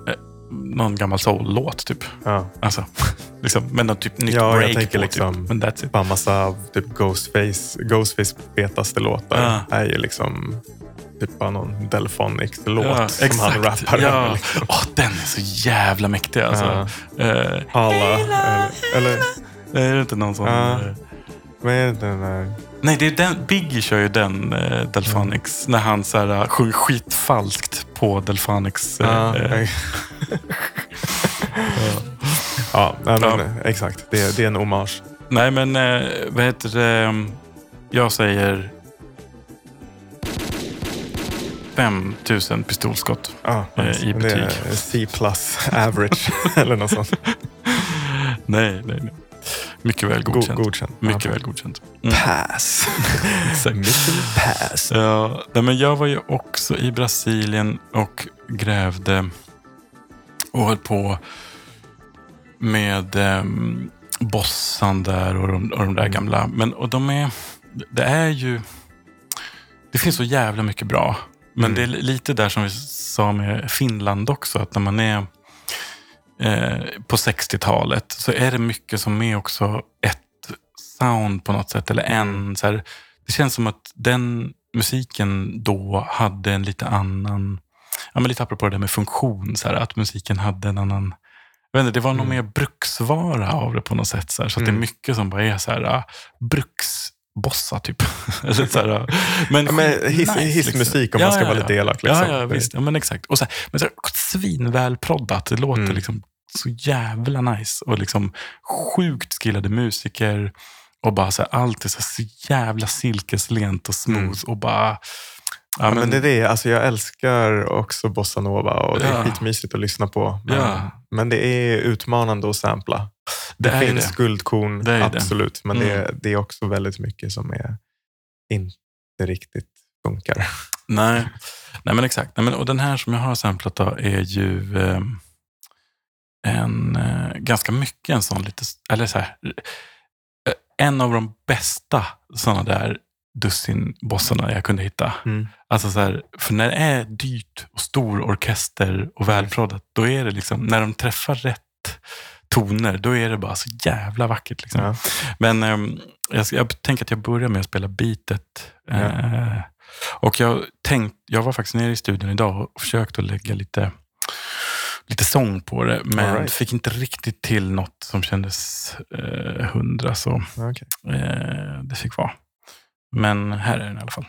någon gammal soul-låt typ. ja. Alltså, [laughs] liksom, med något typ nytt Ja, jag break tänker på, liksom- typ. Men that's it. Bara massa av typ Ghostface, Ghostface fetaste låtar Ja. är ju liksom typ bara någon Delphonics-låt Ja, som han rappar över. ja. Liksom. Åh, den är så jävla mäktig alltså. Eh, Alla, eller, eller är det inte någon sån... Ja. eh, vad är det den där? Nej, det är den, Biggie kör ju den uh, Delphonics. När han så här, uh, sjunger skitfalskt på Delphonics. eh, Ja, eh, [laughs] ja, nej, men, Ja. exakt. Det, det är en hommage. Nej, men uh, vad heter det? Jag säger 5000 pistolskott. Ja, Eh, i det är betyg. C plus average [laughs] eller något sånt. [laughs] Nej, nej, nej. Mycket väl God, godkänt. godkänt. Mycket Ja. väl godkänt. Mm. Pass. [laughs] Pass. Ja, nej, men jag var ju också i Brasilien och grävde och höll på med um, bossan där och de, och de där gamla. Men, och de är, det är ju, det finns så jävla mycket bra. Men Mm. det är lite där som vi sa med Finland också, att när man är eh, på 60-talet så är det mycket som är också ett sound på något sätt. Eller en så här, det känns som att den musiken då hade en lite annan, ja men lite apropå det där med funktion, så här, att musiken hade en annan, jag vet inte, det var nog Mm. mer bruksvara av det på något sätt. Så, här, så att det är Mm. mycket som bara är så här, ah, bruksbossa typ. [laughs] Eller så här, ah, men Ja, men hiss, nice, hissmusik om liksom. man ska Ja, vara ja, lite ja. elak. Liksom. Ja, ja visst. Ja, men exakt. Och så här, men så här, svinvälproddat. Det låter Mm. liksom så jävla nice. Och liksom sjukt skillade musiker. Och bara så här, allt är så, här, så jävla silkeslent och smooth. Mm. Och bara... Ja, Ja, men det är det. Alltså, jag älskar också bossa nova och det är Ja. skitmysigt att lyssna på. Men, Ja. men det är utmanande att sampla. Det, det finns det. guldkorn, Det är det. absolut. Men det, Mm. är, det är också väldigt mycket som är inte riktigt funkar. Nej. Nej, men exakt. Nej, men, och den här som jag har samplat då är ju eh, en, eh, ganska mycket en sån lite, eller så här, eh, en av de bästa sådana där dussinbossarna jag kunde hitta. Mm. Alltså så här, för när det är dyrt och stor orkester och välproddat, då är det liksom, när de träffar rätt toner, då är det bara så jävla vackert. Liksom. Ja. Men ehm, jag, jag tänker att jag börjar med att spela beatet. Eh, och jag, tänkt, jag var faktiskt nere i studion idag och försökte att lägga lite, lite sång på det, men right. fick inte riktigt till något som kändes eh, hundra, så Okej. eh, det fick vara. Men här är den i alla fall.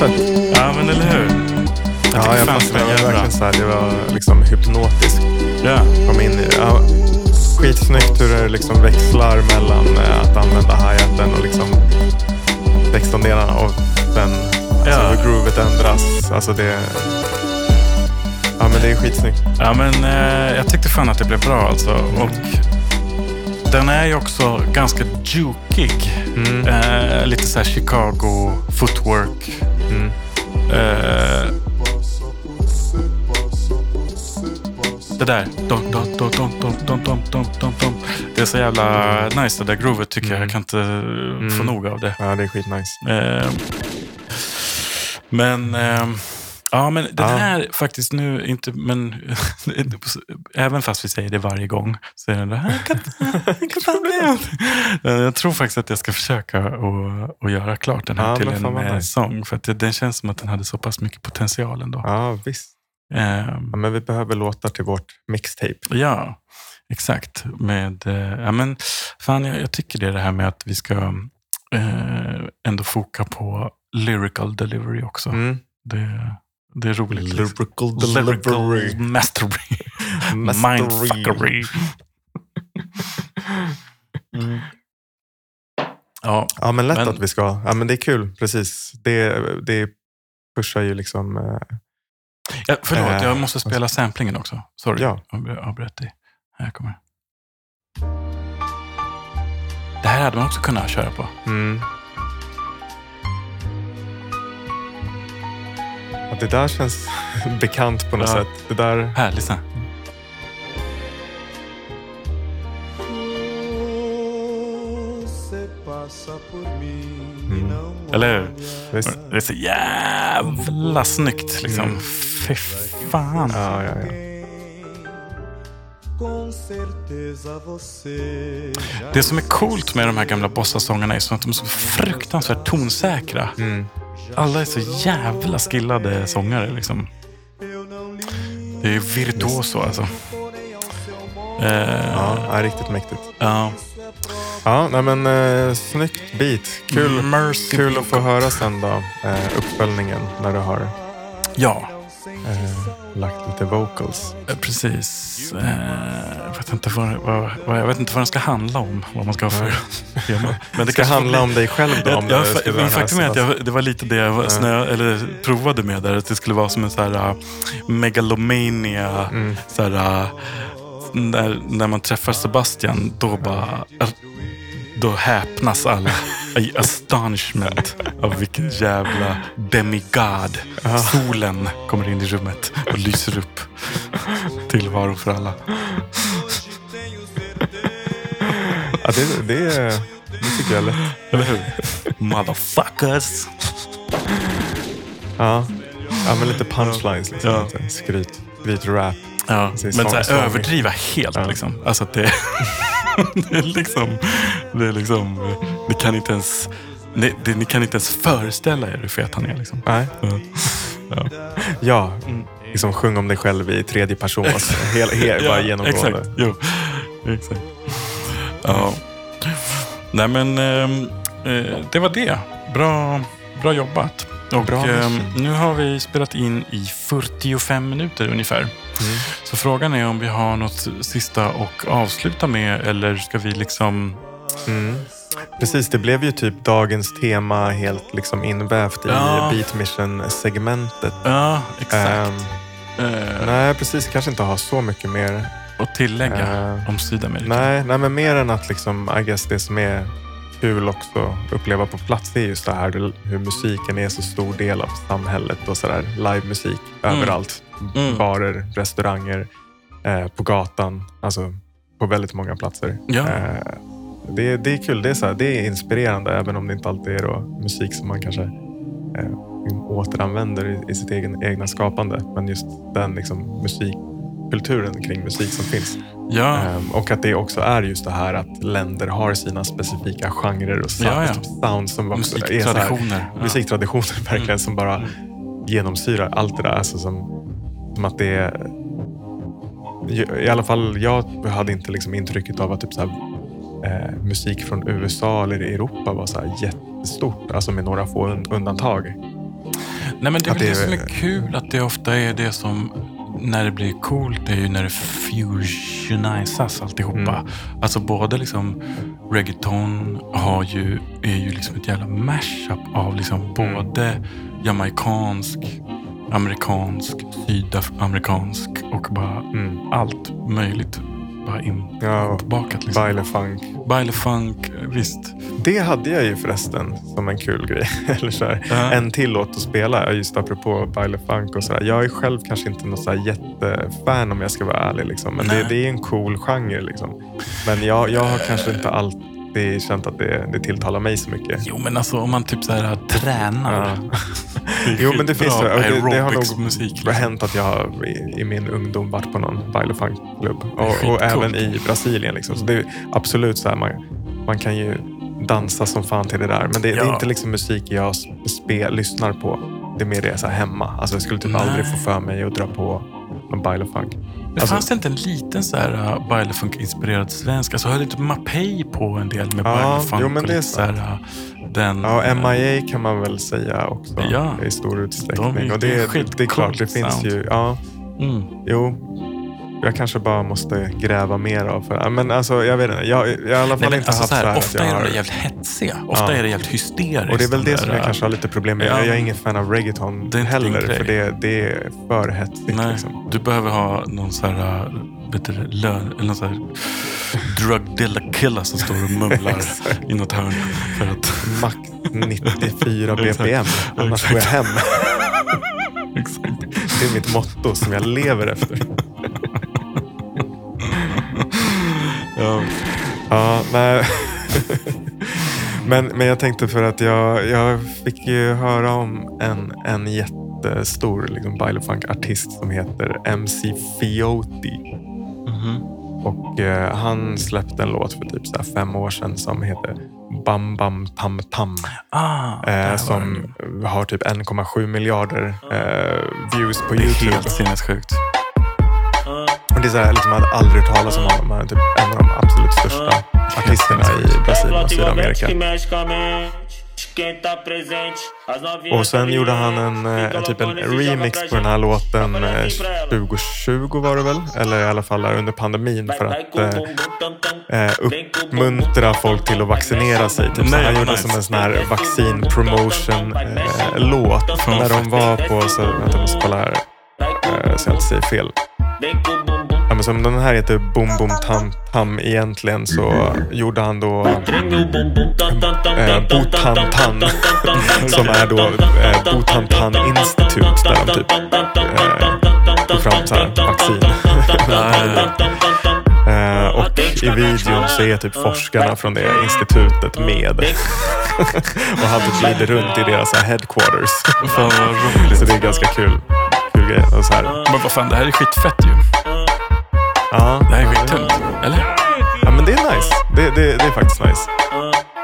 Skitfett. Ja, men eller hur? Ja, jag fastnade det var verkligen så här, det var liksom hypnotiskt. Ja. Kom in i. Ja, skitsnyggt hur det liksom växlar mellan eh, att använda hi-haten och liksom 16-delarna och sen Ja. alltså, hur groovet ändras. Alltså det... Ja, men det är skitsnyggt. Ja, men eh, jag tyckte fan att det blev bra alltså. Och den är ju också ganska jukig. Mm. Eh, lite så här Chicago footwork. Mm. Eh, det där. Det är så jävla nice det där groovet tycker jag. Jag kan inte eh, få nog av det. Ja, det är skitnice. Eh, men, eh, ja, men den Ja. här faktiskt nu, inte, men [laughs] även fast vi säger det varje gång, så är den där, [laughs] Eh, jag tror faktiskt att jag ska försöka att, att göra klart den här Ja, till en eh, nice. sång. För att det, den känns som att den hade så pass mycket potential ändå. Ja, visst. Eh, Ja, men vi behöver låtar till vårt mixtape. Ja, exakt. Med, eh, ja, men, fan, jag, jag tycker det är det här med att vi ska eh, ändå foka på lyrical delivery också. Mm. Det, det är roligt. Lyrical mastery. Mastery. [laughs] Mindfuckery. Mm. Ja, Ja, men lätt Men- att vi ska. Ja, men det är kul. Precis. Det, det pushar ju liksom... eh, ja, förlåt, Eh, jag måste spela samplingen också. Sorry, Ja. jag avbröt dig. Här kommer Det här hade man också kunnat köra på. Mm. Det där känns [laughs] bekant på något Ja. sätt. Det där... Här, lyssna. Mm. Eller hur? Det är så jävla snyggt liksom. Mm. Fy fan. Ja, ja, ja. Det som är coolt med de här gamla bossasångerna är så att de är så fruktansvärt tonsäkra. Mm. Alla är så jävla skillade sångare liksom. Det är virtuoso alltså. Eh, Ja, ja, riktigt mäktigt. ja. Ja, nej men eh, snyggt beat. Kul, Mercy kul att få höra sen då, eh, uppföljningen när du har Ja, eh, lagt lite vocals. eh, precis. Eh, jag, vet inte vad, vad, jag vet inte vad den ska handla om. Vad man ska ha för. [laughs] Men Det ska handla om dig själv då? Om Ja, du fa- skulle men faktum är att jag, det var lite det jag var, snö, eller, provade med där. Att det skulle vara som en så här uh, megalomania. Mm. Så här, uh, när, när man träffar Sebastian, då bara... Då häpnas alla i astonishment av vilken jävla demigod. Solen kommer in i rummet och lyser upp tillvaro för alla. Ja, det, det, det tycker jag är lätt. Eller hur? Motherfuckers. Ja. ja, men lite punchlines. Liksom. Ja. Skryt. Skryt rap. Ja, Precis, men så här, överdriva helt Ja. liksom. Alltså att det, [laughs] det är liksom, det är liksom, ni kan inte ens, ni, det, ni kan inte ens föreställa er hur fet han är liksom. Nej. Ja. Ja. Liksom sjung om dig själv i tredje person. Alltså, hel, hel, bara genomgående. Exakt, jo. exakt. Ja. Nej men, ehm, eh, det var det. Bra, bra jobbat. Och Bra mission. nu har vi spelat in i 45 minuter ungefär. Mm. Så frågan är om vi har något sista att avsluta med eller ska vi liksom... Mm. Precis, det blev ju typ dagens tema helt liksom invävt i Ja. Beat Mission-segmentet. Ja, exakt. Ehm, Eh, nej, precis. Kanske inte ha så mycket mer. och tillägga eh, om Sydamerika. Nej, nej, men mer än att liksom, I guess det som är kul också att uppleva på plats är just det här hur- musiken är så stor del av samhället och sådär. Livemusik överallt. Mm. Barer, restauranger, eh, på gatan. Alltså på väldigt många platser. Ja. Eh, det, det är kul. Det är, så här, det är inspirerande även om det inte alltid är då musik som man kanske eh, återanvänder i, i sitt egen, egna skapande. Men just den liksom, musikkulturen kring musik som finns. Ja, Ehm, och att det också är just det här att länder har sina specifika genrer och sound, Ja, ja. typ sound som också är så här, musiktraditioner. Musiktraditioner [laughs] verkligen Mm. som bara genomsyrar allt det där. Alltså som, som att det. I alla fall jag hade inte liksom intrycket av att typ så här, eh, musik från USA eller Europa var så här jättestort. Alltså med några få un- undantag. Nej, men det är väl det, det- som är kul, att det ofta är det som när det blir coolt är ju när det fusionisas alltihopa. Mm. Alltså både liksom reggaeton har ju, är ju liksom ett jävla mashup av liksom Mm. både jamaikansk, amerikansk, sydamerikansk och bara Mm. allt möjligt. Bara Ja, inbakat. Liksom. Baile Funk. Baile funk, visst. Det hade jag ju förresten som en kul grej. [laughs] Eller så här, Ja. En till låt att spela, just apropå Baile Funk och sådär. Jag är själv kanske inte någon så jättefan om jag ska vara ärlig. Liksom. Men det, det är en cool genre. Liksom. Men jag, jag har kanske inte alltid känt att det, det tilltalar mig så mycket. Jo, men alltså om man typ så här tränar. Ja. [laughs] Jo, men det finns det. Det, det har nog aerobics-musik, liksom. hänt att jag har i, i min ungdom varit på någon baile funk-klubb. Och, och även i Brasilien. Liksom. Så det är absolut så här, man, man kan ju dansa som fan till det där. Men det, det är Ja. inte liksom musik jag spe, lyssnar på. Det är mer det så här hemma. Alltså, jag skulle typ Nej. aldrig få för mig att dra på en baile funk. Det Alltså- fanns det inte en liten så här uh, bailefunk-inspirerad svensk? Alltså höll inte Mapei på en del med Ja, bailefunk? jo, men det är så här, uh, den, Ja, MIA kan man väl säga också Ja. i stor De utsträckning. är- och det är det, det, det är klart, det finns sound. ju... Ja, Mm. Jo, jag kanske bara måste gräva mer av för Men alltså, jag vet inte. Jag, jag har i alla fall Nej, inte alltså, haft så här här, att ofta jag är har... de jävligt hetsiga. Ofta Ja. är det jävligt hysteriskt. Och det är väl de det som där, jag kanske har lite problem med. Ja. Jag är ingen fan av reggaeton heller. För det, det är för hetsigt. Nej, Liksom. du behöver ha någon så här, du, det, lön, eller någon så här drug dealer killer som står och mumlar [laughs] i något hörn. För att, Max 94 bpm. Annars går jag hem. [laughs] Det är mitt motto som jag lever efter. Ja. Ja, nej. [laughs] men, men jag tänkte för att jag, jag fick ju höra om en, en jättestor liksom, bailefunk-artist som heter MC Fiotti. Mhm. Och eh, han släppte en låt för typ så fem år sedan som heter Bam Bam Tam Tam. Ah, Eh, som har typ 1,7 miljarder eh, views på Det är Youtube. helt sinnessjukt. Och det är så här, liksom, jag hade aldrig hört talas om honom. Han är typ en av de absolut största artisterna i Brasilien och Sydamerika. Och sen gjorde han en, eh, typ en remix på den här låten eh, 2020 var det väl? Eller i alla fall under pandemin för att eh, eh, uppmuntra folk till att vaccinera sig. Typ. Så han gjorde som en sån här vaccin promotion eh, låt. När de var på, så, vänta jag måste kolla här eh, så jag inte säger fel. Ja, men som den här heter Boom Boom Tam Tam egentligen så gjorde han då eh, Botantan [laughs] som är då eh, Botantan Institute där de typ eh, tog fram så här vaccin. [laughs] Eh, och i videon så är typ forskarna från det institutet med [laughs] och han typ glider runt i deras här headquarters. Så det är ganska kul. Kul grej. Och så här. Men vad fan, det här är skitfett ju. Ja, Det här är skittungt. Eller? Ja, men det är nice. Det, det, det är faktiskt nice.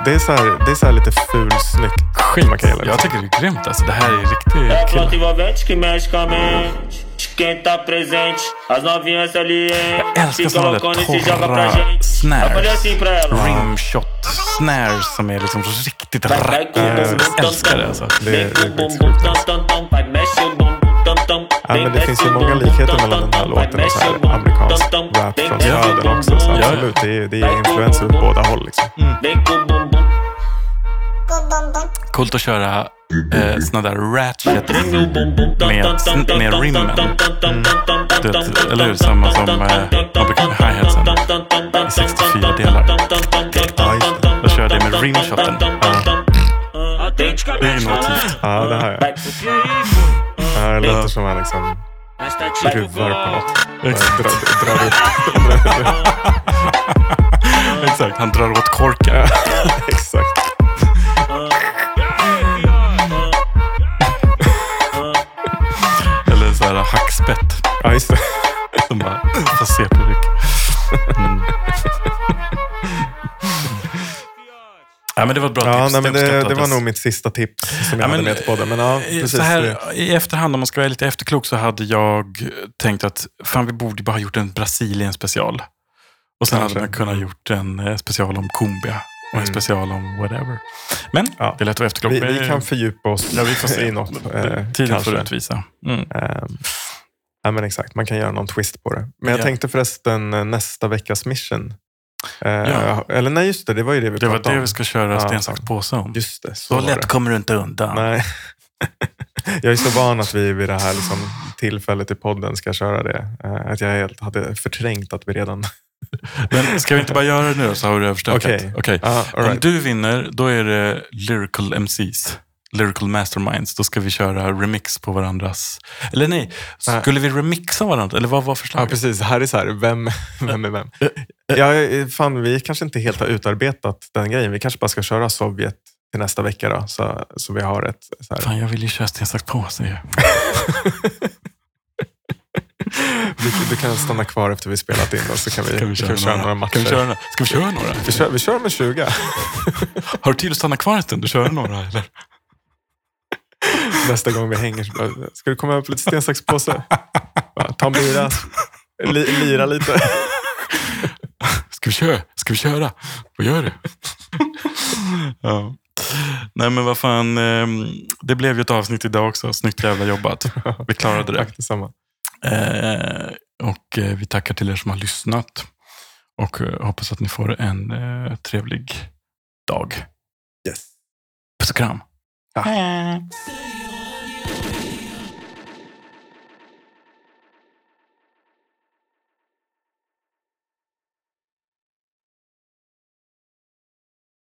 Det är så här, det är så här lite fulsnyggt. Skit. Man kan gilla. Jag tycker det är grymt alltså. Det här är riktigt kul. Jag älskar Se sådana där e torra snares. Rimshot snares som är liksom riktigt rapp. Jag älskar det alltså. Det- Vem det är Ja, men det finns ju många likheter mellan den här låten och så här amerikansk rap från södern också. Så Ja, ja. absolut, det är, det är influenser åt båda håll. Liksom. Bumbum. Coolt att köra eh, såna där ratchet med, med rimmen. tam Du vet, eller hur? Samma som eh, man brukar med hi-hatsen i 64 delar. Ja, just det. Jag kör det med rimshoten. Det Det är innovativt. Ja, det här ja. Ja det låter som han liksom skruvar på något. Exakt. Drar, drar upp. Exakt, han drar åt korken. [laughs] Exakt. Eller så här hackspett. Ja, just det. Som bara får se på ryck. Mm. Ja, men det var ett bra Ja, tips. nej, men det, det var nog mitt sista tips som jag Ja, hade men, med till podden. Men ja, Eh, precis. Så här, det- I efterhand, om man ska vara lite efterklok, så hade jag tänkt att fan, vi borde bara ha gjort en Brasilien special. Och sen Kanske. hade man kunnat gjort en eh, special om cumbia och en Mm. special om whatever. Men Ja. det är lätt att efterklok. Vi, vi kan fördjupa oss ja, vi får se. i något. Eh, Tiden kanske. får utvisa. Mm. Ehm, Ja, men exakt, man kan göra någon twist på det. Men jag Ja. tänkte förresten eh, nästa veckas mission. Eh, Ja. Eller nej, just det, det var ju det vi Det var pratade det om. vi ska köra Ja, sten, sax, påse om. Just det, så, Så var lätt det. kommer du inte undan. Nej. [laughs] jag är så van att vi vid det här liksom, tillfället i podden ska köra det. Eh, Att jag helt hade förträngt att vi redan... [laughs] Men ska vi inte bara göra det nu så har du överstökat? Okej. Ah, all Om right. du vinner, då är det Lyrical MCs. Lyrical Masterminds. Då ska vi köra remix på varandras... Eller nej, skulle vi remixa varandra? Eller vad var Ja, förslaget? precis. Här är så här, vem, [laughs] vem är vem? Ja, fan, vi kanske inte helt har utarbetat den grejen. Vi kanske bara ska köra Sovjet till nästa vecka då, så, så vi har ett... Så här. Fan, jag vill ju köra sten, sax, påse ju. Du, du kan stanna kvar efter vi spelat in och så kan vi, Kan vi köra, några matcher. Kan vi köra, några? Ska vi köra några? Vi kör, vi kör med 20 [laughs] Har du tid att stanna kvar en stund och köra några? Eller? nästa gång vi hänger. så bara, Ska du komma på lite sten, sax, påse? Ta en bira, li, lira lite. Ska vi köra? Ska vi köra? Vad gör du? [laughs] ja. Nej men vad fan, ehm, det blev ju ett avsnitt idag också. Snyggt jävla jobbat. Vi klarade det. [laughs] Tack detsamma. Eh, och eh, vi tackar till er som har lyssnat. Och eh, hoppas att ni får en eh, trevlig dag. Yes. Puss och kram. Ja.